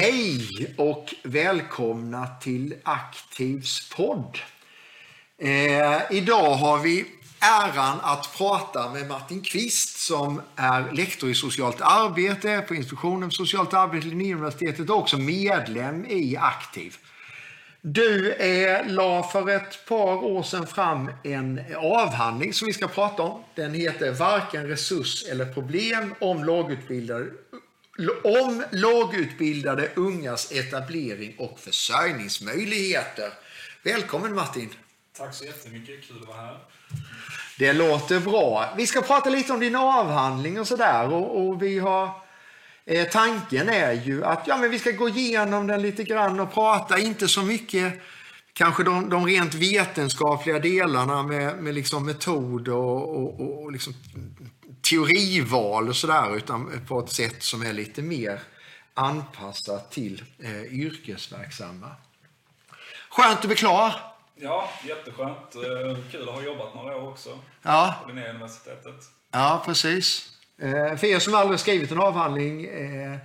Hej och välkomna till Aktivs podd. Eh, idag har vi äran att prata med Martin Kvist som är lektor i socialt arbete på Institutionen för socialt arbete vid Linnéuniversitetet och också medlem i Aktiv. Du eh, la för ett par år sedan fram en avhandling som vi ska prata om. Den heter Varken resurs eller problem om lågutbildade, om lågutbildade ungas etablering och försörjningsmöjligheter. Välkommen Martin! Tack så jättemycket, kul att vara här. Det låter bra. Vi ska prata lite om din avhandling och sådär och, och vi har eh, tanken är ju att ja, men vi ska gå igenom den lite grann och prata, inte så mycket kanske de, de rent vetenskapliga delarna med, med liksom metod och, och, och liksom teorival och sådär, utan på ett sätt som är lite mer anpassat till eh, yrkesverksamma. Skönt att bli klar. Ja, jätteskönt. Eh, Kul att ha jobbat några år också Ja, på Linnéuniversitetet. ja precis. Eh, för er som aldrig skrivit en avhandling eh,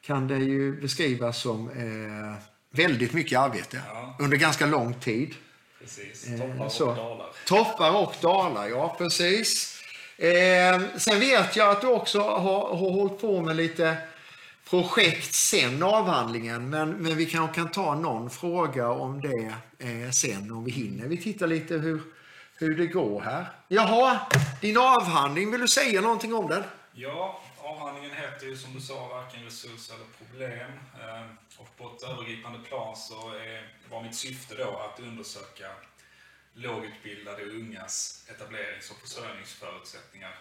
kan det ju beskrivas som väldigt mycket arbete Ja. under ganska lång tid. Precis. Toppar och dalar. Toppar och dalar, ja precis. Eh, sen vet jag att du också har, har hållit på med lite projekt sen avhandlingen, men, men vi kanske kan ta någon fråga om det eh, sen om vi hinner. Vi tittar lite hur, hur det går här. Jaha, din avhandling, vill du säga någonting om den? Ja, avhandlingen heter ju som du sa varken resurs eller problem. Eh, Och på ett övergripande plan så är, var mitt syfte då att undersöka lågutbildade ungas etablerings och försörjningsförutsättningar.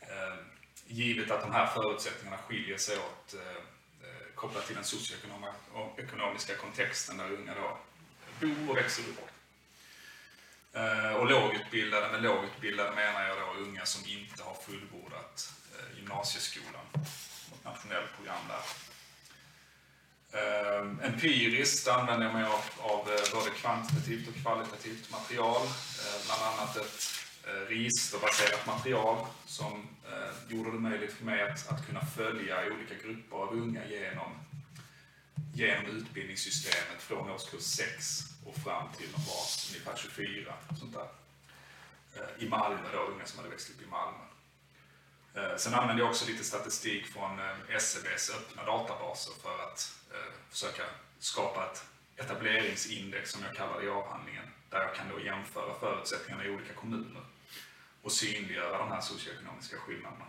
Ehm, givet att de här förutsättningarna skiljer sig åt eh, eh, kopplat till den socioekonomiska kontexten där unga då bor och växer upp. Eh, och lågutbildade, med lågutbildade menar jag då unga som inte har fullbordat gymnasieskolan, något nationellt program där. Empiriskt använder jag mig av, av eh, både kvantitativt och kvalitativt material, eh, bland annat ett eh, registerbaserat material som gjorde det möjligt för mig att, att kunna följa olika grupper av unga genom, genom utbildningssystemet från årskurs 6 och fram till de var ungefär 24. Sånt där. I Malmö då, unga som hade växt upp i Malmö. Sen använde jag också lite statistik från SCBs öppna databaser för att försöka skapa ett etableringsindex som jag kallar det i avhandlingen. Där jag kan då jämföra förutsättningarna i olika kommuner och synliggöra de här socioekonomiska skillnaderna.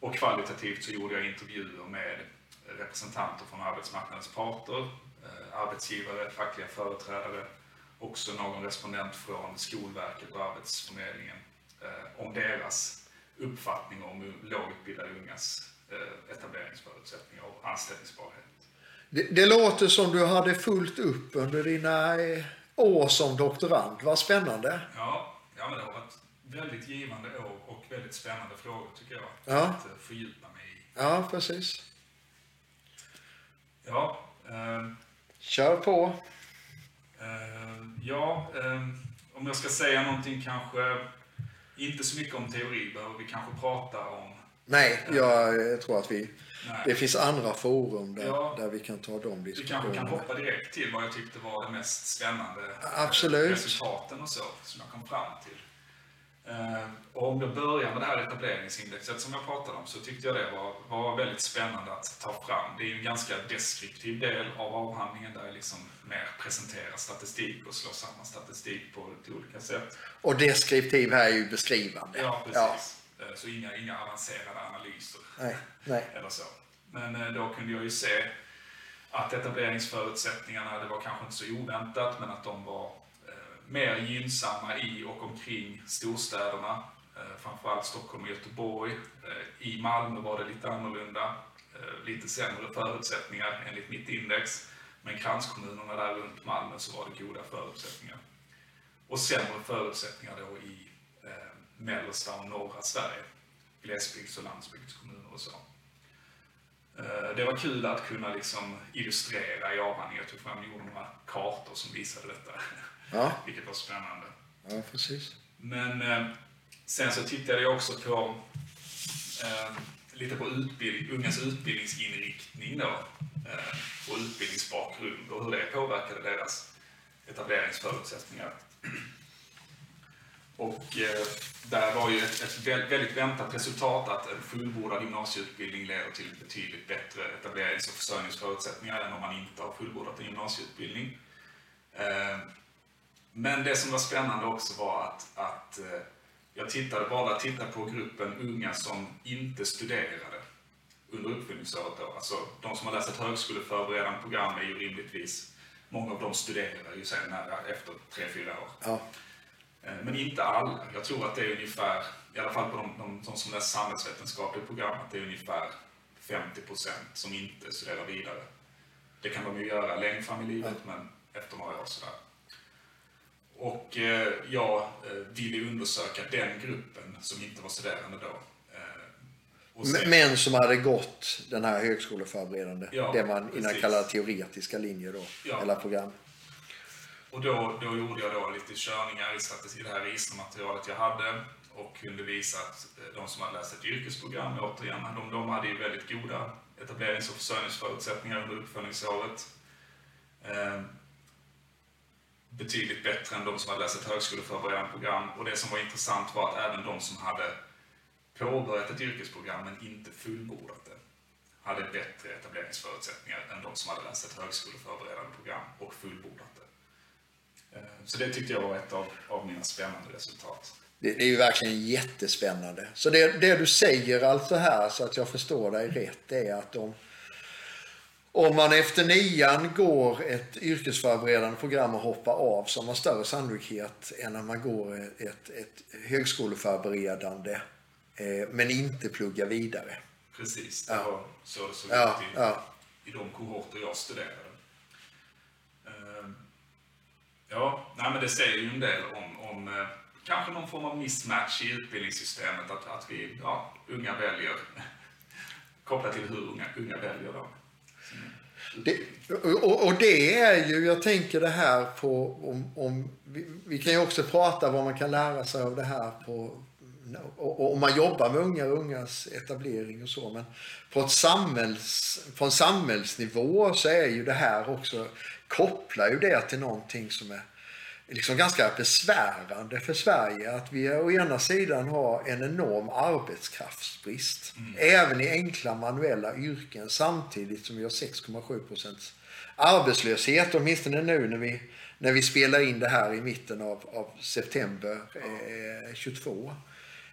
Och kvalitativt så gjorde jag intervjuer med representanter från arbetsmarknadens parter, eh, arbetsgivare, fackliga företrädare, också någon respondent från Skolverket och Arbetsförmedlingen eh, om deras uppfattning om lågutbildade ungas eh, etableringsförutsättningar och anställningsbarhet. Det, det låter som du hade fullt upp under dina eh, år som doktorand. Vad spännande. Ja, ja men det har varit väldigt givande år och väldigt spännande frågor tycker jag Ja. att eh, fördjupa mig i. Ja, precis. Ja, ehm, Kör på. Eh, ja, eh, om jag ska säga någonting kanske, inte så mycket om teori behöver vi kanske prata om. Nej, jag eh, tror att vi... Nej. Det finns andra forum där, Ja. där vi kan ta de Vi kanske diskussionerna. kan hoppa direkt till vad jag tyckte var det mest spännande eh, Absolut. resultaten och så, som jag kom fram till. Eh, Och om jag börjar med det här etableringsindexet som jag pratade om så tyckte jag det var, var väldigt spännande att ta fram. Det är en ganska deskriptiv del av avhandlingen där jag liksom mer presenterar statistik och slår samman statistik på lite olika sätt. Och deskriptiv här är ju beskrivande. Ja, precis. Eh, Så inga, inga avancerade analyser Nej, nej. eller så. Men eh, då kunde jag ju se att etableringsförutsättningarna, det var kanske inte så oväntat, men att de var eh, mer gynnsamma i och omkring storstäderna. Eh, framförallt Stockholm och Göteborg. Eh, I Malmö var det lite annorlunda. Eh, lite sämre förutsättningar enligt mitt index. Men kranskommunerna där runt Malmö så var det goda förutsättningar. Och sämre förutsättningar då i eh, mellersta och norra Sverige. Glesbygds och landsbygdskommuner och så. Eh, Det var kul att kunna liksom illustrera i avhandlingen. Jag tog fram gjorde några kartor som visade detta. Ja, Vilket var spännande. ja precis. Men eh, sen så tittade jag också på eh, lite på utbildning, ungas utbildningsinriktning då. och utbildningsbakgrund och hur det påverkade deras etableringsförutsättningar. Och eh, där var ju ett, ett väldigt väntat resultat att en fullbordad gymnasieutbildning leder till betydligt bättre etablerings och försörjningsförutsättningar än om man inte har fullbordat en gymnasieutbildning. Eh, men det som var spännande också var att, att eh, jag tittade bara tittade på gruppen unga som inte studerade under uppföljningsåret. Då. Alltså, de som har läst ett högskoleförberedande program är ju rimligtvis, många av dem studerar ju sen efter tre fyra år. Ja. Eh, men inte alla. Jag tror att det är ungefär, i alla fall på de, de, de som läser samhällsvetenskapliga program, att det är ungefär 50 procent som inte studerar vidare. Det kan de ju göra längre fram i livet, men efter några år sådär. Och eh, jag eh, ville undersöka den gruppen som inte var studerande då. Sen, men som hade gått den här högskoleförberedande, ja, det man innan kallade teoretiska linjer då, ja. eller program. Och då, då gjorde jag då lite körningar i, det här registermaterialet jag hade och kunde visa att eh, de som hade läst ett yrkesprogram, återigen, de, de hade ju väldigt goda etablerings och försörjningsförutsättningar under uppföljningsåret. Eh, betydligt bättre än de som hade läst ett högskoleförberedande program. Och det som var intressant var att även de som hade påbörjat ett yrkesprogram men inte fullbordat det hade bättre etableringsförutsättningar än de som hade läst ett högskoleförberedande program och fullbordat det. Eh, så det tyckte jag var ett av, av mina spännande resultat. Det, det, är ju verkligen jättespännande. Så det, det du säger alltså här, så att jag förstår dig rätt, är att om, om man efter nian går ett yrkesförberedande program och hoppar av så har man större sannolikhet än när man går ett, ett högskoleförberedande eh, men inte pluggar vidare. Precis, det var så det såg ja, ja. i de kohorter jag studerade. Ja, nej, men det säger ju en del om, om eh, kanske någon form av mismatch i utbildningssystemet. Att, att vi, ja, unga väljer, kopplat till hur unga, unga väljer då. Det, och, och, det är ju, jag tänker det här på, om, om vi, vi, kan ju också prata vad man kan lära sig av det här på, om man jobbar med unga och ungas etablering och så, men på, ett samhälls, på en samhällsnivå så är ju det här också kopplar ju det till någonting som är liksom ganska besvärande för Sverige. Att vi å ena sidan har en enorm arbetskraftsbrist. Mm. Även i enkla manuella yrken samtidigt som vi har 6,7 procents arbetslöshet. Åtminstone nu när vi, när vi spelar in det här i mitten av, av september eh, 22.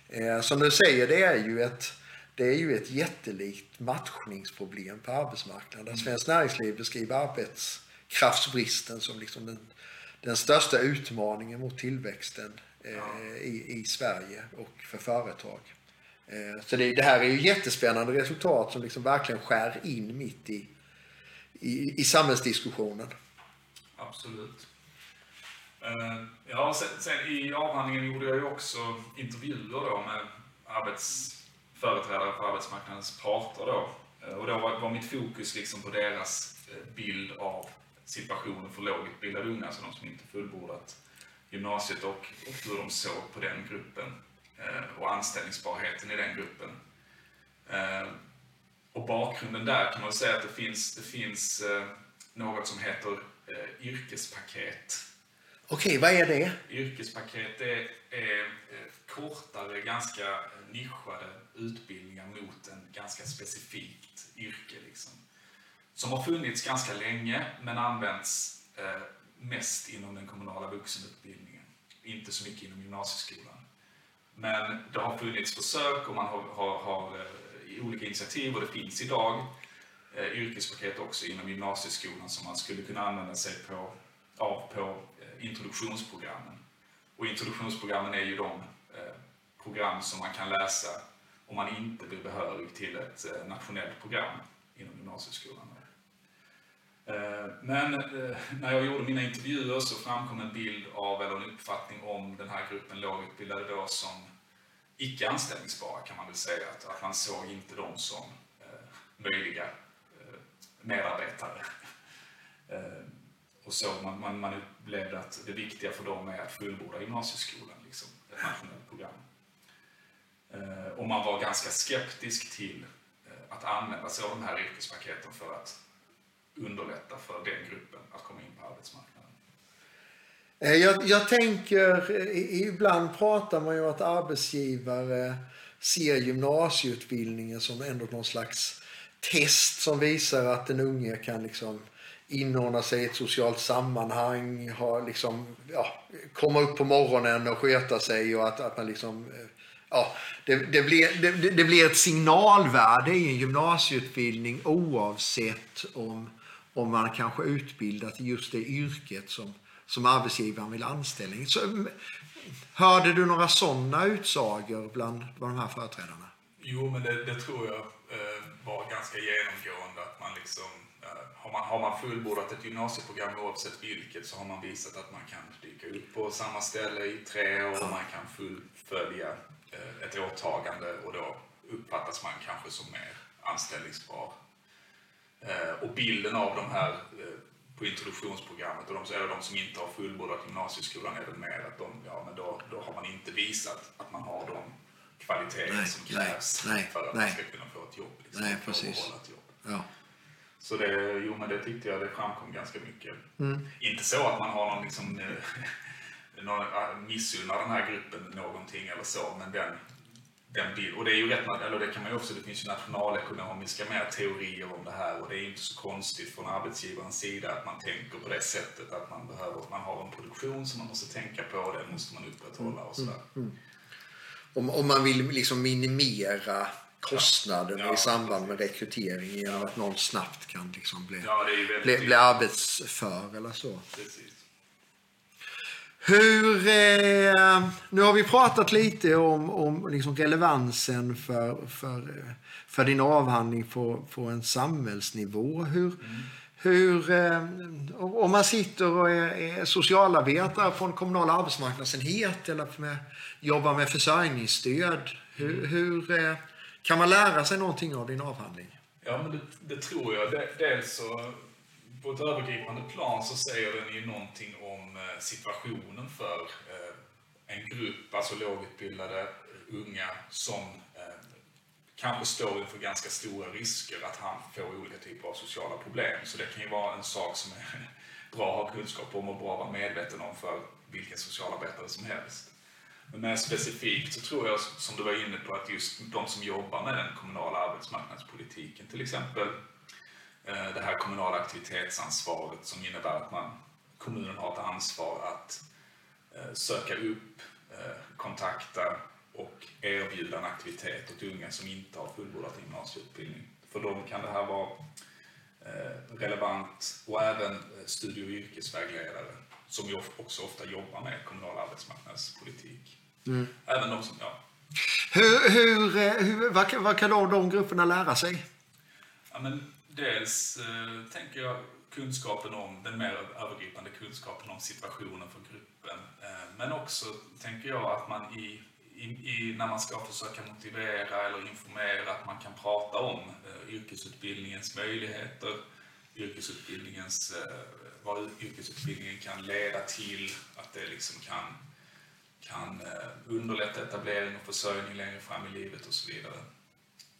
Eh, som du säger, det är ju ett det är ju ett jättelikt matchningsproblem på arbetsmarknaden. Mm. Svenskt Näringsliv beskriver arbets kraftsbristen som liksom den, den största utmaningen mot tillväxten eh, i, i Sverige och för företag. Eh, så det, det, här är ju jättespännande resultat som liksom verkligen skär in mitt i, i, i samhällsdiskussionen. Absolut. Uh, ja, sen, sen, i avhandlingen gjorde jag ju också intervjuer då med arbetsföreträdare för arbetsmarknadens parter då. Uh, och då var, var mitt fokus liksom på deras bild av situationen för lågutbildade unga, alltså de som inte fullbordat gymnasiet och, och hur de såg på den gruppen eh, och anställningsbarheten i den gruppen. Eh, och bakgrunden där kan man säga att det finns, det finns eh, något som heter yrkespaket. Okej, vad är det? Yrkespaket är, är kortare, ganska nischade utbildningar mot en ganska specifikt yrke. Liksom som har funnits ganska länge men används eh, mest inom den kommunala vuxenutbildningen. Inte så mycket inom gymnasieskolan. Men det har funnits försök och man har, har, har eh, olika initiativ och det finns idag eh, yrkespaket också inom gymnasieskolan som man skulle kunna använda sig på, av på eh, introduktionsprogrammen. Och introduktionsprogrammen är ju de eh, program som man kan läsa om man inte blir behörig till ett eh, nationellt program inom gymnasieskolan. Eh, men eh, när jag gjorde mina intervjuer så framkom en bild av, eller en uppfattning om den här gruppen lågutbildade då som icke anställningsbara kan man väl säga. Att, man såg inte dem som eh, möjliga eh, medarbetare. Och så man, man, man upplevde att det viktiga för dem är att fullborda gymnasieskolan, liksom, ett nationellt program. Och man var ganska skeptisk till att använda sig av de här yrkespaketen för att underlätta för den gruppen att komma in på arbetsmarknaden. Eh, jag, jag tänker, eh, ibland pratar man ju om att arbetsgivare ser gymnasieutbildningen som ändå någon slags test som visar att den unge kan liksom inordna sig i ett socialt sammanhang, ha liksom, ja, komma upp på morgonen och sköta sig och att, att man liksom eh, ja, det, det, blir, det, det, blir ett signalvärde i en gymnasieutbildning oavsett om, om man kanske utbildar till just det yrket som, som arbetsgivaren vill anställa. Så, hörde du några sådana utsagor bland, bland de här företrädarna? Jo, men det, det tror jag eh, var ganska genomgående. Att man liksom, eh, har, man, har man fullbordat ett gymnasieprogram oavsett vilket så har man visat att man kan dyka upp på samma ställe i tre år. och Man kan fullfölja eh, ett åtagande och då uppfattas man kanske som mer anställningsbar. Eh, och bilden av de här eh, på introduktionsprogrammet och de, eller de som inte har fullbordat gymnasieskolan är väl mer att de, ja, men då, då har man inte visat att man har de kvaliteter nej, som krävs nej, för att nej. man ska kunna få ett jobb. Liksom, nej, precis. Ett jobb. Ja. Så det, jo, men det tyckte jag det framkom ganska mycket. Mm. Inte så att man har någon liksom, missunnar den här gruppen någonting eller så, men den, den bild, och det är ju rätt, eller det kan man ju också, det finns ju nationalekonomiska mer teorier om det här och det är inte så konstigt från arbetsgivarens sida att man tänker på det sättet att man behöver, man har en produktion som man måste tänka på och den måste man upprätthålla och sådär. Mm, mm. Om, om man vill liksom minimera kostnaden ja, ja, i samband med rekrytering genom att någon snabbt kan liksom bli, ja, bli, bli arbetsför eller så. Precis. Hur, eh, nu har vi pratat lite om, om liksom relevansen för, för, för din avhandling på, på en samhällsnivå. Hur, mm. hur, eh, om man sitter och är, är socialarbetare på en kommunal arbetsmarknadsenhet eller med, jobbar med försörjningsstöd. Hur, mm. hur eh, kan man lära sig någonting av din avhandling? Ja, men det, det tror jag. Dels så på ett övergripande plan så säger den ju någonting om eh, situationen för eh, en grupp, alltså lågutbildade eh, unga som kanske står inför ganska stora risker att han får olika typer av sociala problem. Så det kan ju vara en sak som är bra att ha kunskap om och bra att vara medveten om för vilken socialarbetare som helst. Men mer specifikt så tror jag, som du var inne på, att just de som jobbar med den kommunala arbetsmarknadspolitiken, till exempel det här kommunala aktivitetsansvaret som innebär att man, kommunen har ett ansvar att eh, söka upp, eh, kontakta och erbjuda en aktivitet åt unga som inte har fullbordat gymnasieutbildning. För dem kan det här vara relevant och även studie och yrkesvägledare som ju också ofta jobbar med kommunal arbetsmarknadspolitik. Mm. Även de som, ja. Hur, hur, hur, vad, vad kan då de grupperna lära sig? Ja, men dels eh, tänker jag kunskapen om, den mer övergripande kunskapen om situationen för gruppen. Eh, men också tänker jag att man i, i, i, när man ska försöka motivera eller informera, att man kan prata om eh, yrkesutbildningens möjligheter, yrkesutbildningens, eh, vad yrkesutbildningen kan leda till, att det liksom kan, kan eh, underlätta etablering och försörjning längre fram i livet och så vidare.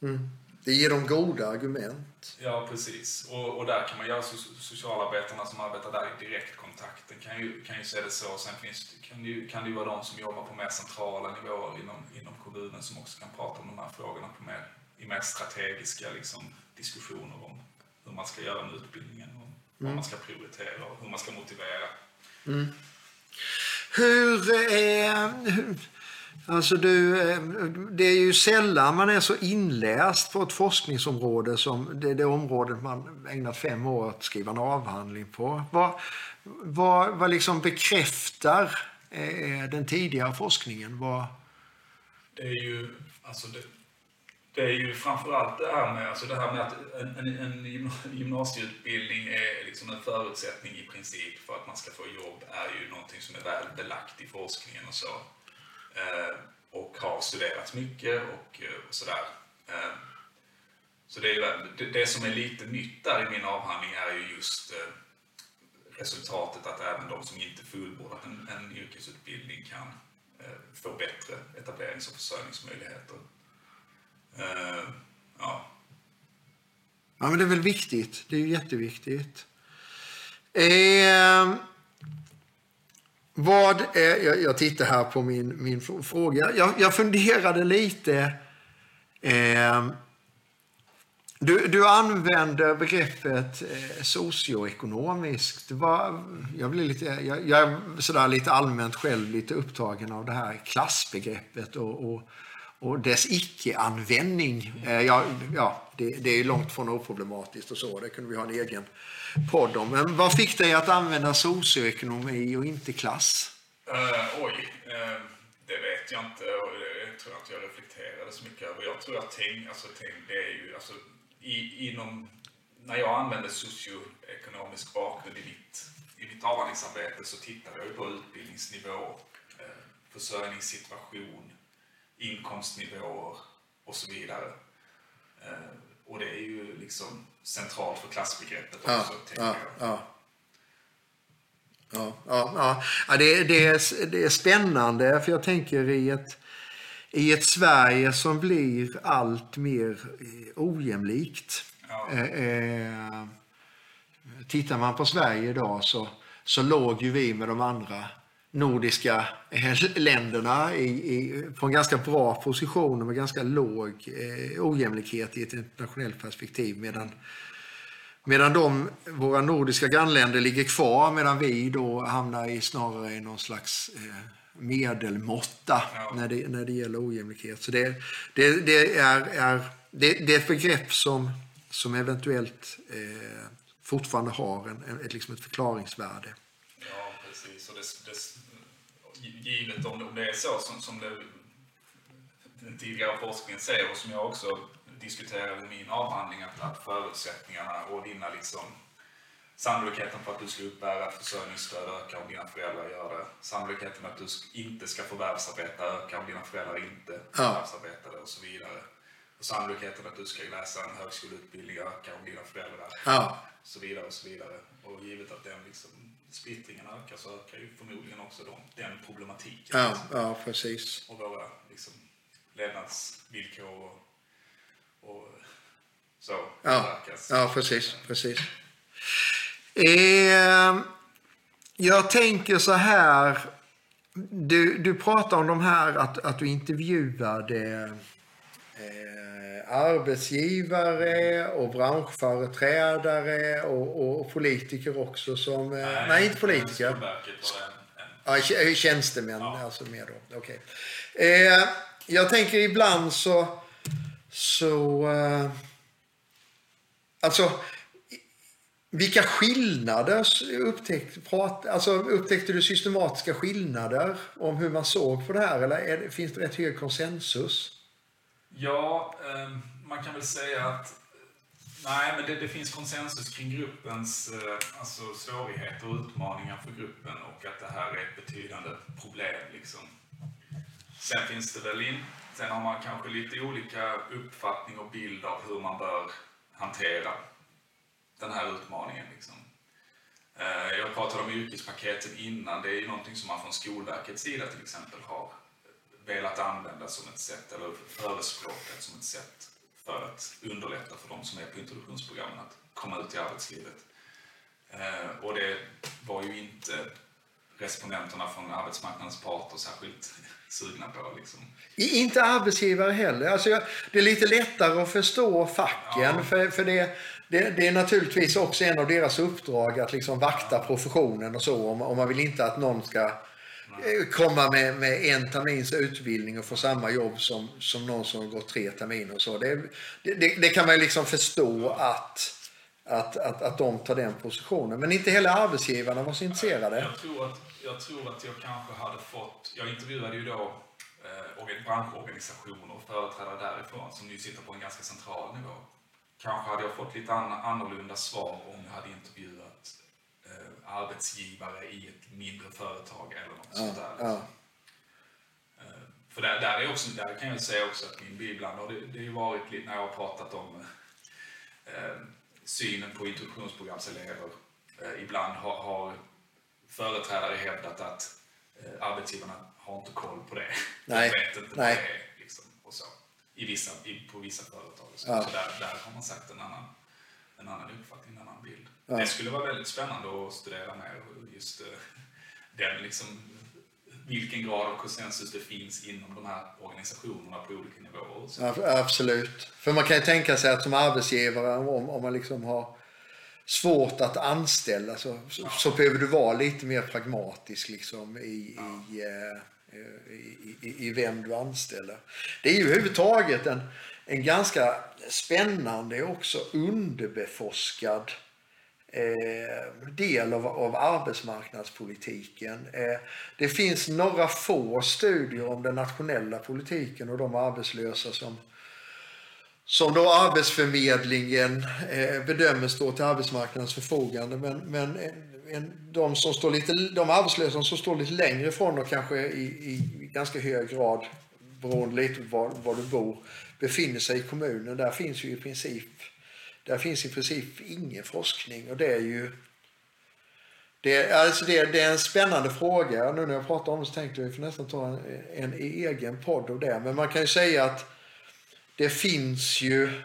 Mm. Det ger dem goda argument. Ja, precis. Och, och där kan man göra socialarbetarna som arbetar där i direktkontakten kan ju, kan ju se det så. Sen finns, kan, det ju, kan det ju vara de som jobbar på mer centrala nivåer inom, inom kommunen som också kan prata om de här frågorna på mer, i mer strategiska liksom, diskussioner om hur man ska göra med utbildningen och mm. vad man ska prioritera och hur man ska motivera. Mm. Hur, eh, hur Alltså du, eh, det är ju sällan man är så inläst på ett forskningsområde som det, det området man ägnat fem år att skriva en avhandling på. Vad, vad, vad liksom bekräftar eh, eh den tidigare forskningen? Vad... Det är ju, alltså det, det är ju framförallt det här med, alltså det här med att en, en, en gymnasieutbildning är liksom en förutsättning i princip för att man ska få jobb är ju någonting som är väl belagt i forskningen och så. Eh, och har studerat mycket och, och sådär. Eh, så det, är, det, som är lite nytt där i min avhandling är ju just resultatet att även de som inte fullbordat en, en yrkesutbildning kan få bättre etablerings och försörjningsmöjligheter. Ja. Ja, men det är väl viktigt. Det är ju jätteviktigt. Eh, vad är, jag, jag tittar här på min, min fråga. Jag, jag funderade lite. Eh, du, du använder begreppet eh, socioekonomiskt. Var, jag blir lite, jag, jag är sådär lite allmänt själv lite upptagen av det här klassbegreppet och, och, och dess icke-användning. Eh, ja, ja, det, det är långt från oproblematiskt och så. Det kunde vi ha en egen podd om. Men vad fick dig att använda socioekonomi och inte klass? Uh, oj, uh, det vet jag inte och det tror jag inte jag reflekterade så mycket över. Jag tror att ting, alltså, ting, det är ju, alltså, i, inom, när jag använder socioekonomisk bakgrund i mitt, i mitt avhandlingsarbete så tittar jag på utbildningsnivå, eh, försörjningssituation, inkomstnivåer och så vidare. Och det är ju liksom centralt för klassbegreppet också, ja, tänker ja, jag. Ja. Ja, ja, ja. det, det, är, det är spännande, för jag tänker i ett, i ett Sverige som blir allt mer eh, ojämlikt. Ja. Eh, eh, tittar man på Sverige idag så, så låg ju vi med de andra nordiska länderna i, i, på en ganska bra position med ganska låg eh, ojämlikhet i ett internationellt perspektiv. Medan, medan de, våra nordiska grannländer ligger kvar medan vi då hamnar i snarare i någon slags eh, medelmåtta ja. när, det, när det gäller ojämlikhet. Så det, det, det är, är, det, det, är ett begrepp som, som eventuellt eh, fortfarande har en, en, ett, liksom ett förklaringsvärde. Ja, precis. Och det, givet om det, är så som, som det, den tidigare forskningen säger och som jag också diskuterade i min avhandling, att, att förutsättningarna att vinna liksom Sannolikheten för att du ska uppbära försörjningsstöd ökar om dina föräldrar gör det. Sannolikheten att du inte ska förvärvsarbeta ökar om dina föräldrar inte förvärvsarbetar och så vidare. Och sannolikheten att du ska läsa en högskoleutbildning ökar om dina föräldrar ja. så vidare och så vidare. Och givet att den liksom, splittringen ökar så ökar ju förmodligen också de, den problematiken. Ja, ja precis. Och våra liksom, levnadsvillkor och, och så ja, Ja, precis, precis. Eh, jag tänker så här. Du, du pratar om de här att, att du intervjuade eh, arbetsgivare och branschföreträdare och, och, politiker också som... Eh, nej, nej, inte politiker. Ja, tjänstemän ja. alltså mer då. Okay. Eh, jag tänker ibland så... så eh, alltså vilka skillnader upptäckte, prat, alltså upptäckte du systematiska skillnader om hur man såg på det här? Eller det, finns det rätt hög konsensus? Ja, ehm, man kan väl säga att Nej, men det, det, finns konsensus kring gruppens eh, alltså svårigheter och utmaningar för gruppen och att det här är ett betydande problem. Liksom. Sen finns det väl in, sen har man kanske lite olika uppfattning och bild av hur man bör hantera den här utmaningen. Liksom. Eh, jag pratade om yrkespaketen innan. Det är ju någonting som man från Skolverkets sida till exempel har velat använda som ett sätt, eller förespråkat som ett sätt för att underlätta för de som är på introduktionsprogrammen att komma ut i arbetslivet. Eh, och det var ju inte respondenterna från arbetsmarknadens parter särskilt sugna på. Liksom. Inte arbetsgivare heller. Alltså, det är lite lättare att förstå facken. Ja. För, för det, det, det, är naturligtvis också en av deras uppdrag att liksom vakta professionen och så. Om, om man vill inte att någon ska Eh, komma med, med en termins utbildning och få samma jobb som, som någon som har gått tre terminer. Och så. Det, det, det kan man liksom förstå att, att, att, att de tar den positionen. Men inte heller arbetsgivarna var så intresserade. Jag tror att jag tror att jag kanske hade fått, jag intervjuade ju då eh, branschorganisationer och företrädare därifrån som ju sitter på en ganska central nivå. Kanske hade jag fått lite an, annorlunda svar om jag hade intervjuat arbetsgivare i ett mindre företag eller något ja, sånt där. Ja. Eh, för där, där, är också, där kan jag säga också att min ibland har det, det ju varit lite när jag har pratat om eh, synen på introduktionsprogramselever. Eh, ibland har, har företrädare hävdat att eh, arbetsgivarna har inte koll på det. Nej. De vet inte Nej. vad det är. Liksom, och så. I vissa, i, på vissa företag. Så, ja. så där, där har man sagt en annan en annan uppfattning. Ja. Det skulle vara väldigt spännande att studera mer just den liksom, vilken grad av konsensus det finns inom de här organisationerna på olika nivåer. Absolut. För man kan ju tänka sig att som arbetsgivare, om, om man liksom har svårt att anställa så, ja. så behöver du vara lite mer pragmatisk liksom i, ja. i, eh, i, i, i, vem du anställer. Det är ju överhuvudtaget en, en ganska spännande och också underbeforskad eh, del av, av arbetsmarknadspolitiken. Eh, det finns några få studier om den nationella politiken och de arbetslösa som som då Arbetsförmedlingen eh, bedömer står till arbetsmarknadens förfogande. Men, men eh, en, de, som står lite, de arbetslösa som står lite längre ifrån och kanske i, i ganska hög grad, beroende lite på var, var du bor, befinner sig i kommunen. Där finns ju i princip, där finns i princip ingen forskning och det är ju det, alltså det, det, är en spännande fråga. Nu när jag pratar om det så tänkte jag att vi får nästan ta en, en egen podd av det. Men man kan ju säga att det finns ju,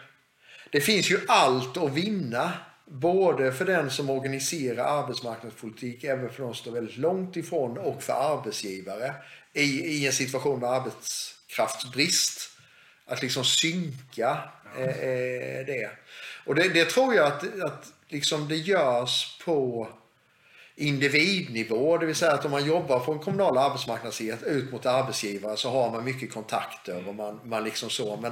det finns ju allt att vinna. Både för den som organiserar arbetsmarknadspolitik, även för de som står väldigt långt ifrån och för arbetsgivare i, i en situation med arbetskraftsbrist. Att liksom synka eh, eh, det. Och det, det, tror jag att, att liksom det görs på individnivå, det vill säga att om man jobbar på en kommunal arbetsmarknadsenhet ut mot arbetsgivare så har man mycket kontakter och man, man liksom så. Men,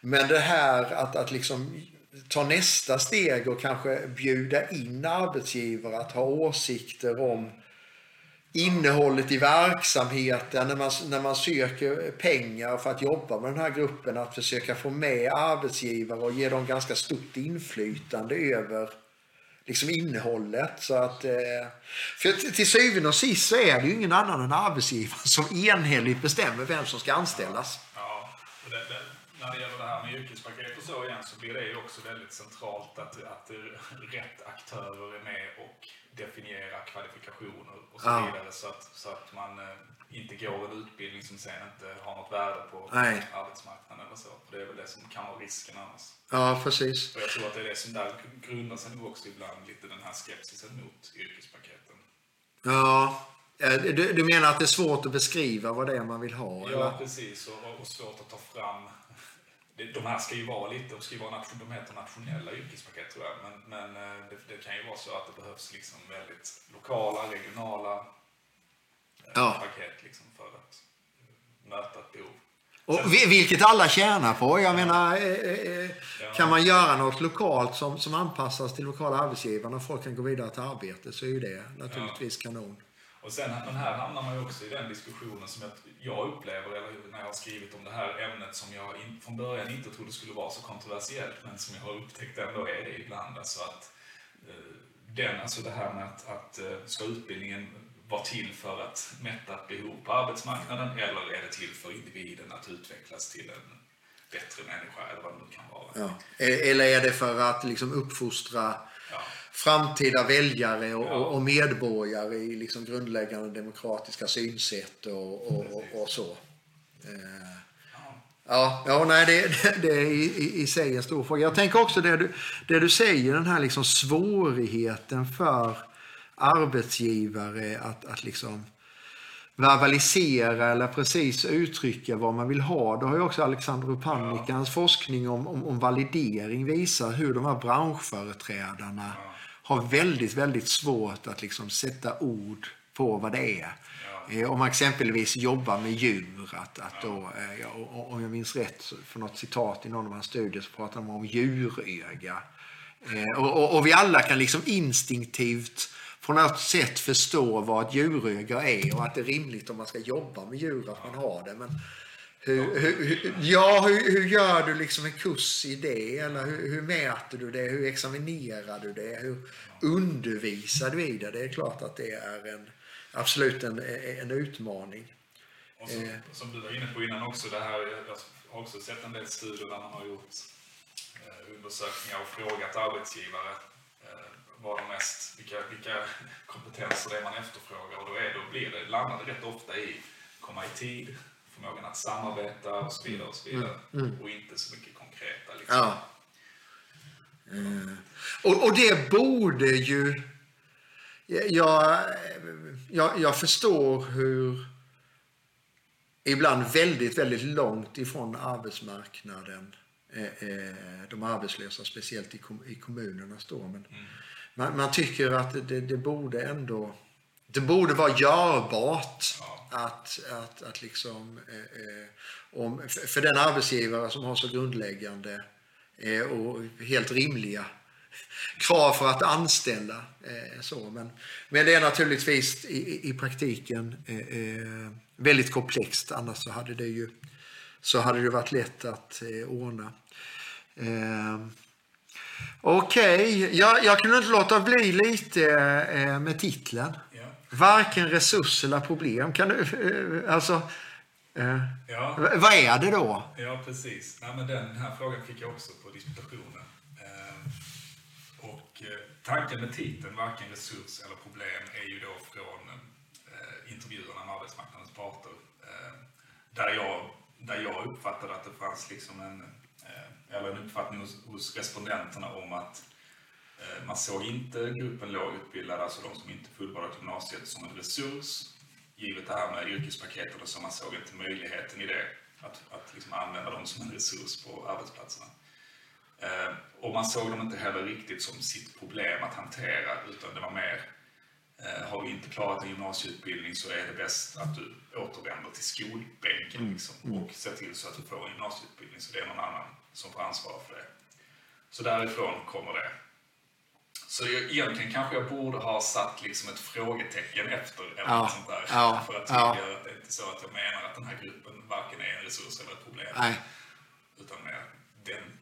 men det här att, att liksom ta nästa steg och kanske bjuda in arbetsgivare att ha åsikter om innehållet i verksamheten när man, när man söker pengar för att jobba med den här gruppen. Att försöka få med arbetsgivare och ge dem ganska stort inflytande över liksom innehållet. Så att, eh, för till syvende och sist så är det ju ingen annan än arbetsgivaren som enhälligt bestämmer vem som ska anställas. Ja, det, det, när det gäller det här med yrkespaket och så igen så blir det ju också väldigt centralt att, att rätt aktörer är med och definierar kvalifikationer och så ja. vidare så att, så att man eh, inte går en utbildning som sen inte har något värde på Nej. arbetsmarknaden eller så. För det är väl det som kan vara risken annars. Ja, precis. Och jag tror att det är det som där grundar sig nog också ibland lite den här skepsisen mot yrkespaketen. Ja, du, du menar att det är svårt att beskriva vad det är man vill ha? Ja, eller? precis. Och, och svårt att ta fram de här ska ju vara lite, de ska ju vara de heter nationella yrkespaket tror jag, men, men eh, det, det, kan ju vara så att det behövs liksom väldigt lokala, regionala eh, ja. paket liksom för att möta ett behov. Och vilket alla tjänar på. Jag menar, eh, eh, kan man göra något lokalt som, som anpassas till lokala arbetsgivare och folk kan gå vidare till arbete så är ju det naturligtvis kanon. Och sen, men här hamnar man ju också i den diskussionen som jag, jag upplever, eller när jag har skrivit om det här ämnet som jag in, från början inte trodde skulle vara så kontroversiellt, men som jag har upptäckt ändå är det ibland. Alltså att, eh, den, alltså det här med att, att eh, ska utbildningen vara till för att mätta ett behov på arbetsmarknaden eller är det till för individen att utvecklas till en bättre människa eller vad det nu kan vara. Ja. E-, eller är det för att liksom uppfostra framtida väljare och, ja. och, medborgare i liksom grundläggande demokratiska synsätt och, och, och så. Eh, ja, ja nej, det, det, det är i, i, sig en stor fråga. Jag tänker också det du, det du säger, den här liksom svårigheten för arbetsgivare att, att liksom verbalisera eller precis uttrycka vad man vill ha. Då har ju också Alexander Upanikans ja. forskning om, om, om, validering visar hur de här branschföreträdarna ja har väldigt, väldigt svårt att liksom sätta ord på vad det är. Ja. Eh, om man exempelvis jobbar med djur, att, att då, eh, om jag minns rätt för något citat i någon av hans studier så pratar man om djuröga. Eh, och, och, och, vi alla kan liksom instinktivt på något sätt förstå vad ett djuröga är och att det är rimligt om man ska jobba med djur att man har det. Men hur, hur, ja, hur, hur, gör du liksom en kurs i det? Eller hur, hur, mäter du det? Hur examinerar du det? Hur undervisar du i det? Det är klart att det är en, absolut en, en utmaning. Och som, eh. som du var inne på innan också, det här, jag har också sett en del studier där man har gjort eh, undersökningar och frågat arbetsgivare eh, vad de mest, vilka, vilka kompetenser det är man efterfrågar och då, är, då blir det, landar det rätt ofta i komma i tid, förmågan att samarbeta och så vidare och så vidare. Mm. Mm. Och inte så mycket konkreta. Liksom. Ja. Eh, och, och det borde ju... Jag, jag, jag förstår hur ibland väldigt, väldigt långt ifrån arbetsmarknaden eh, eh, de arbetslösa, speciellt i kommunerna, står. Men mm. man, man, tycker att det, det, borde ändå det borde vara görbart att, att, att liksom, eh, om, för den arbetsgivare som har så grundläggande och helt rimliga krav för att anställa. så. Men, men det är naturligtvis i, i praktiken väldigt komplext. Annars så hade det ju så hade det varit lätt att eh, ordna. Eh, Okej, okay. jag, jag kunde inte låta bli lite eh, med titeln. Varken resurs eller problem. Kan du, eh, alltså, eh, ja. Vad är det då? Ja, precis. Nej, men den här frågan fick jag också på disputationen. Eh, och tanken med titeln, varken resurs eller problem, är ju då från intervjuerna med arbetsmarknadens parter. Eh, där jag, där jag uppfattade att det fanns liksom en, eh, eller en uppfattning hos, hos respondenterna om att eh, man såg inte gruppen lågutbildade, alltså de som inte fullbordat gymnasiet, som en resurs. Givet det här med yrkespaketet så man såg inte möjligheten i det. Att, att liksom använda dem som en resurs på arbetsplatserna. och man såg dem inte heller riktigt som sitt problem att hantera, utan det var mer Eh, har du inte klarat en gymnasieutbildning så är det bäst att du återvänder till skolbänken mm. liksom, och ser till så att du får en gymnasieutbildning så det är någon annan som får ansvara för det. Så därifrån kommer det. Så egentligen kanske jag borde ha satt liksom ett frågetecken efter eller ja. något sånt där. Ja. För att ja. att det är inte så att jag menar att den här gruppen varken är en resurs eller ett problem. Nej. Utan mer den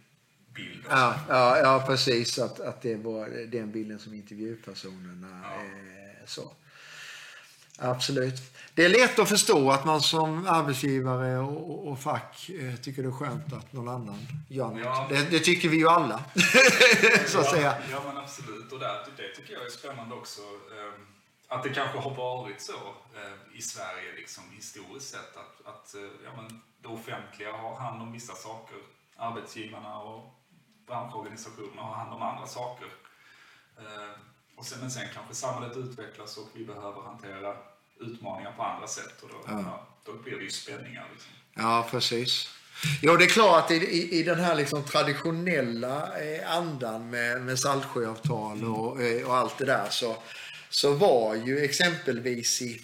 bilden. Ja, ja, ja precis. Att, att det var den bilden som intervjupersonerna ja. eh, så. Absolut. Det är lätt att förstå att man som arbetsgivare och, och fack eh, tycker det är skönt att någon annan gör något. Ja. Det, det, tycker vi ju alla. så att säga. Ja, men absolut. Och det, det tycker jag är spännande också. Ehm, att det kanske har varit så eh, i Sverige liksom, historiskt sett att, att eh, ja, men det offentliga har hand om vissa saker. Arbetsgivarna och branschorganisationerna har hand om andra saker. Och sen, men sen kanske samhället utvecklas och vi behöver hantera utmaningar på andra sätt och då, ja. Ja, då blir det ju spänningar. Liksom. Ja, precis. Ja, det är klart att i, i, i den här liksom traditionella eh, andan med, med Saltsjöavtal och, mm. och allt det där så, så var ju exempelvis i,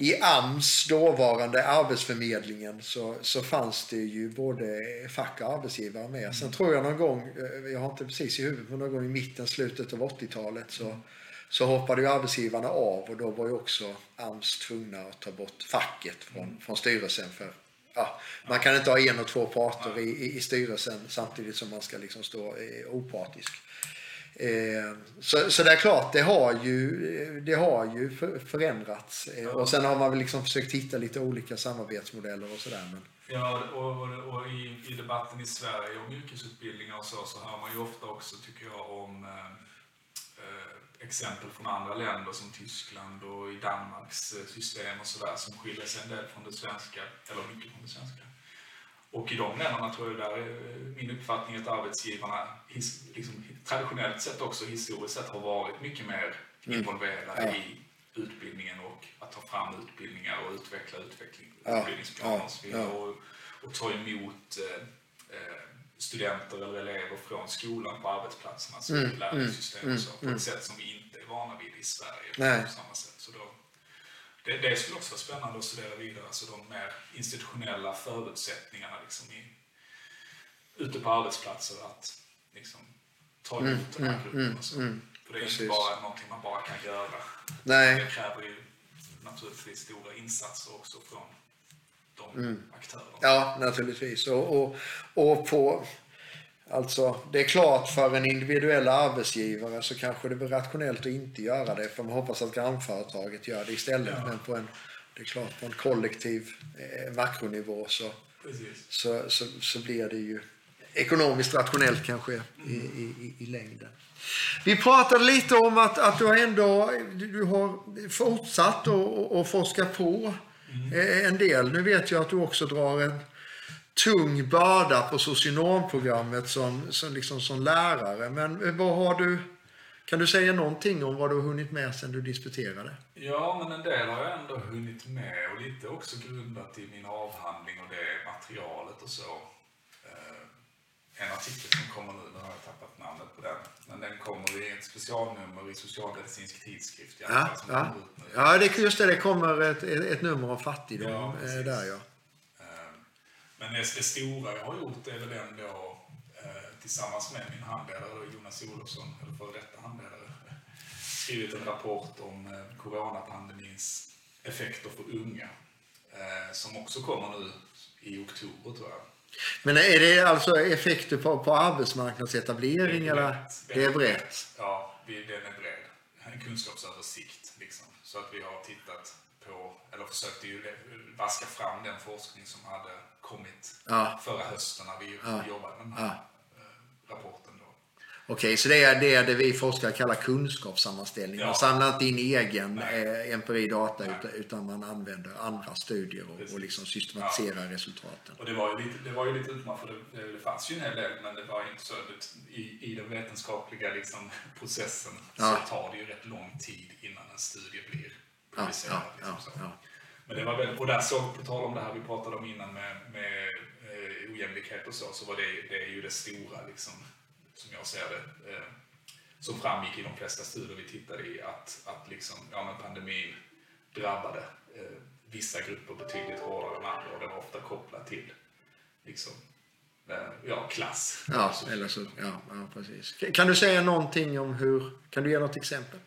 i AMS, dåvarande Arbetsförmedlingen, så, så fanns det ju både fack och arbetsgivare med. Mm. Sen tror jag någon gång, eh, jag har inte precis i huvudet, men någon gång i mitten, slutet av 80-talet så, så hoppade ju arbetsgivarna av och då var ju också AMS tvungna att ta bort facket från, mm. från styrelsen. För ja, Man kan inte ha en och två parter i, i, i styrelsen samtidigt som man ska liksom stå eh, opartisk. Eh, så, så det är klart, det har ju, det har ju förändrats. Eh, och sen har man väl liksom försökt hitta lite olika samarbetsmodeller och sådär. Men... Ja, och, och, och i, i, debatten i Sverige om yrkesutbildningar och så, så hör man ju ofta också, tycker jag, om eh, eh exempel från andra länder som Tyskland och i Danmarks system och sådär som skiljer sig en del från det svenska, eller mycket från det svenska. Och i de länderna tror jag där är min uppfattning att arbetsgivarna liksom, traditionellt sett också historiskt sett har varit mycket mer mm. involverade mm. i utbildningen och att ta fram utbildningar och utveckla utveckling, ja. utbildningsplaner och vidare. Och, och ta emot eh, eh, studenter eller elever från skolan på arbetsplatserna, så mm. lärlingssystem mm. och så, på ett mm. sätt som vi inte är vana vid i Sverige. Nej. På samma sätt. Det, det skulle också vara spännande att studera vidare, alltså de mer institutionella förutsättningarna liksom i, ute på arbetsplatser att liksom, ta emot mm, den här mm, gruppen. Och så. Mm, mm, För det är precis. inte bara någonting man bara kan göra. Nej. Det kräver ju naturligtvis stora insatser också från de mm. aktörerna. Ja, naturligtvis. Och, och, och på Alltså, det är klart för en individuell arbetsgivare så kanske det blir rationellt att inte göra det för man hoppas att grannföretaget gör det istället. Ja. Men på en, det är klart, på en kollektiv eh, makronivå så, så, så, så, blir det ju ekonomiskt rationellt kanske mm. i, i, i, längden. Vi pratade lite om att, att du har ändå du har fortsatt att forska på mm. Eh, en del. Nu vet jag att du också drar en tung börda på socionomprogrammet som, som, liksom som lärare. Men vad har du, kan du säga någonting om vad du har hunnit med sedan du disputerade? Ja, men en del har jag ändå hunnit med och lite också grundat i min avhandling och det materialet och så. Eh, en artikel som kommer nu, nu har jag tappat namnet på den, men den kommer i ett specialnummer i Socialmedicinsk tidskrift. Ja, ja. ja det, just det, det kommer ett, ett nummer om fattigdom ja, eh, där ja. Men det, det stora jag har gjort är väl ändå eh, tillsammans med min handledare Jonas Olofsson, eller före detta handledare, skrivit en rapport om eh, coronapandemins effekter för unga. Eh, som också kommer nu i oktober tror jag. Men är det alltså effekter på, på arbetsmarknadsetablering? Det är brett. Eller? Det är brett. Ja, den är bred. En kunskapsöversikt. Liksom. Så att vi har tittat på, eller försökte ju vaska fram den forskning som hade kommit ja. förra hösten när vi ja. jobbade med den här ja. Eh, rapporten. Då. Okej, så det är, det är det vi forskare kallar kunskapssammanställning. Man samlar inte in egen eh, empiridata utan, utan man använder andra studier och, och liksom systematiserar resultaten. Och det var ju lite, det var ju lite utmanande för det, det fanns ju en hel del men det var inte så att i, i den vetenskapliga liksom, processen så tar det ju rätt lång tid innan en studie blir publicerad. Liksom, men det var väl, och där så, på tal om det här vi pratade om innan med, med eh, ojämlikhet och så, så var det, det är ju det stora liksom, som jag ser det, eh, som framgick i de flesta studier vi tittade i, att, att liksom, ja, men pandemin drabbade eh, vissa grupper betydligt hårdare än andra och det var ofta kopplat till liksom, eh, ja, klass. Ja, eller så, ja, ja, precis. Kan du säga någonting om hur, kan du ge något exempel?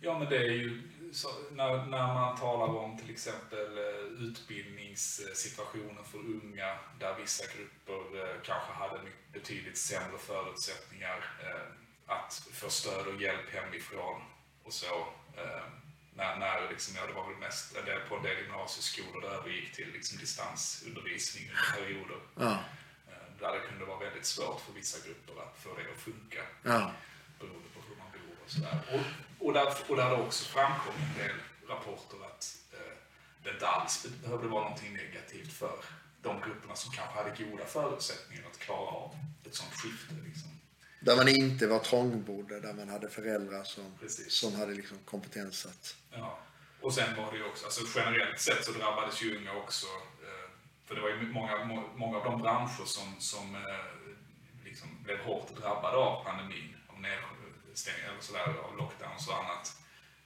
Ja, men det är ju så, när, när man talar om till exempel eh, utbildningssituationen för unga där vissa grupper eh, kanske hade betydligt sämre förutsättningar eh, att få stöd och hjälp hemifrån och så. När, när liksom, ja, det var väl mest en del på en del gymnasieskolor där det gick till liksom, distansundervisning under perioder. Ja. Där det kunde vara väldigt svårt för vissa grupper att få det att funka. Ja. Beroende på hur man bor och. Och, där, och där det också framkom en del rapporter att eh, det inte alls behövde vara någonting negativt för de grupperna som kanske hade goda förutsättningar att klara av ett sånt skifte. Liksom. Där man inte var trångbodda, där man hade föräldrar som, som hade liksom kompetens att... Ja. Och sen var det ju också, alltså generellt sett så drabbades ju unga också, eh, för det var ju många, många av de branscher som, som eh, liksom blev hårt drabbade av pandemin, av eller sådär, av lockdowns och annat.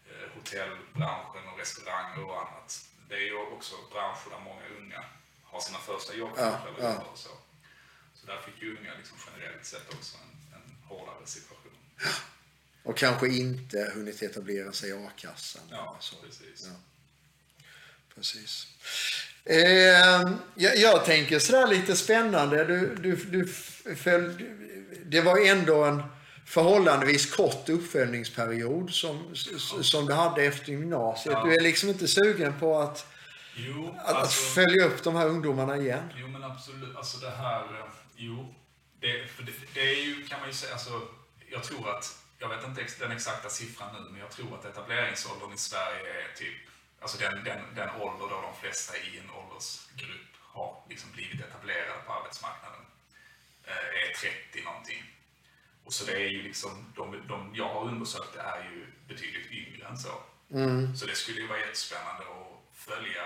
Eh, hotellbranschen och restauranger och annat. Det är ju också branscher där många unga har sina första jobb. Ja, ja. Och så. så där fick ju unga liksom generellt sett också en, en hårdare situation. Och kanske inte hunnit etablera sig i a-kassan. Ja, så. precis. Ja. Precis. Eh, jag, jag, tänker sådär lite spännande. Du, du, du följde, det var ändå en förhållandevis kort uppföljningsperiod som, som du hade efter gymnasiet. Ja. Du är liksom inte sugen på att, jo, att, alltså, att, följa upp de här ungdomarna igen? Jo, men absolut. Alltså det här, eh, jo. Det, för det, det är ju, kan man ju säga, alltså, jag tror att, jag vet inte den exakta siffran nu, men jag tror att etableringsåldern i Sverige är typ, alltså den, den, den ålder då de flesta i en åldersgrupp har liksom blivit etablerade på arbetsmarknaden, eh, är 30 någonting. Och så det är ju liksom, de, de jag har undersökt är ju betydligt yngre än så. Mm. Så det skulle ju vara jättespännande att följa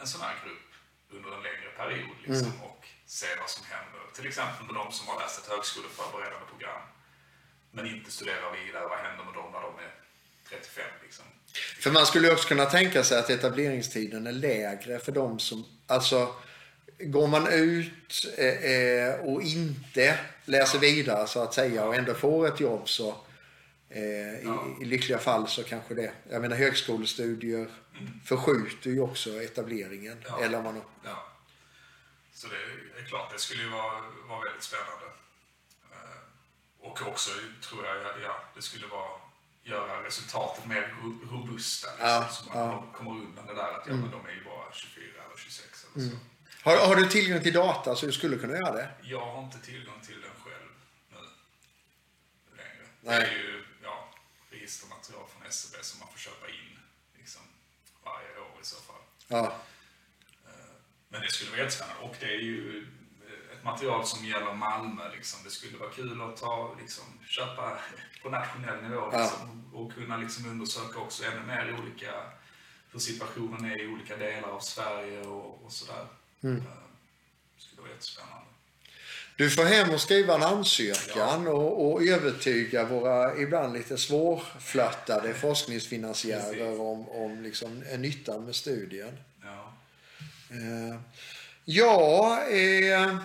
en sån här grupp under en längre period liksom, mm. och se vad som händer. Till exempel med de som har läst ett högskoleförberedande program men inte studerar vidare. Vad händer med dem när de är 35? Liksom? För man skulle också kunna tänka sig att etableringstiden är lägre för de som, alltså går man ut eh, eh, och inte läser vidare så att säga och ändå får ett jobb så eh, i, i, lyckliga fall så kanske det, jag menar högskolestudier mm. förskjuter ju också etableringen. Ja. Eller man, ja. Så det är klart, det skulle ju vara, vara väldigt spännande. Och också tror jag, ja, det skulle vara göra resultatet mer robusta. Liksom, ja, så man ja. kommer undan det där att ja, men mm. de är ju bara 24 eller 26 eller så. Mm. Har, har, du tillgång till data så du skulle kunna göra det? Jag har inte tillgång till den själv nu längre. Nej. Det är ju ja, registermaterial från SCB som man får köpa in liksom, varje år i så fall. Ja. Eh, men det skulle vara jättespännande. Och det är ju, ett material som gäller Malmö. Liksom. Det skulle vara kul att ta, liksom, köpa på nationell nivå liksom, och kunna liksom, undersöka också ännu mer olika, hur situationen är i olika delar av Sverige och, och sådär. Mm. Det skulle vara jättespännande. Du får hem och skriva en ansökan ja. och, och, övertyga våra ibland lite svårflörtade forskningsfinansiärer om, om liksom, nyttan med studien. Ja, eh, ja eh,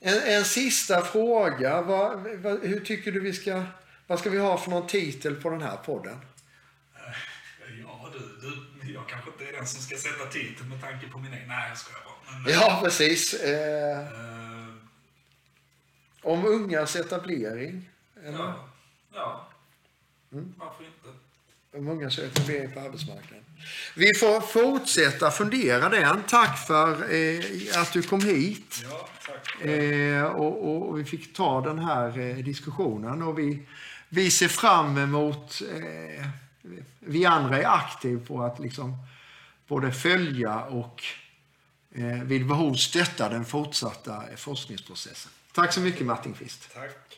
en, en sista fråga. Vad, vad, hur tycker du vi ska... Vad ska vi ha för någon titel på den här podden? Eh, ja, du, du, jag kanske inte är den som ska sätta titeln med tanke på min egen... Nej, jag skojar bara. Men, ja, precis. Eh, eh om ungas etablering? Eller? Ja, ja. Mm. varför inte? Om ungas etablering på arbetsmarknaden. Vi får fortsätta fundera den. Tack för eh, att du kom hit. Ja, tack. Eh, och, och, vi fick ta den här eh, diskussionen. Och vi, vi ser fram emot... Eh, vi andra är aktiva på att liksom både följa och eh, vid behov stötta den fortsatta forskningsprocessen. Tack så mycket Martin Kvist. Tack.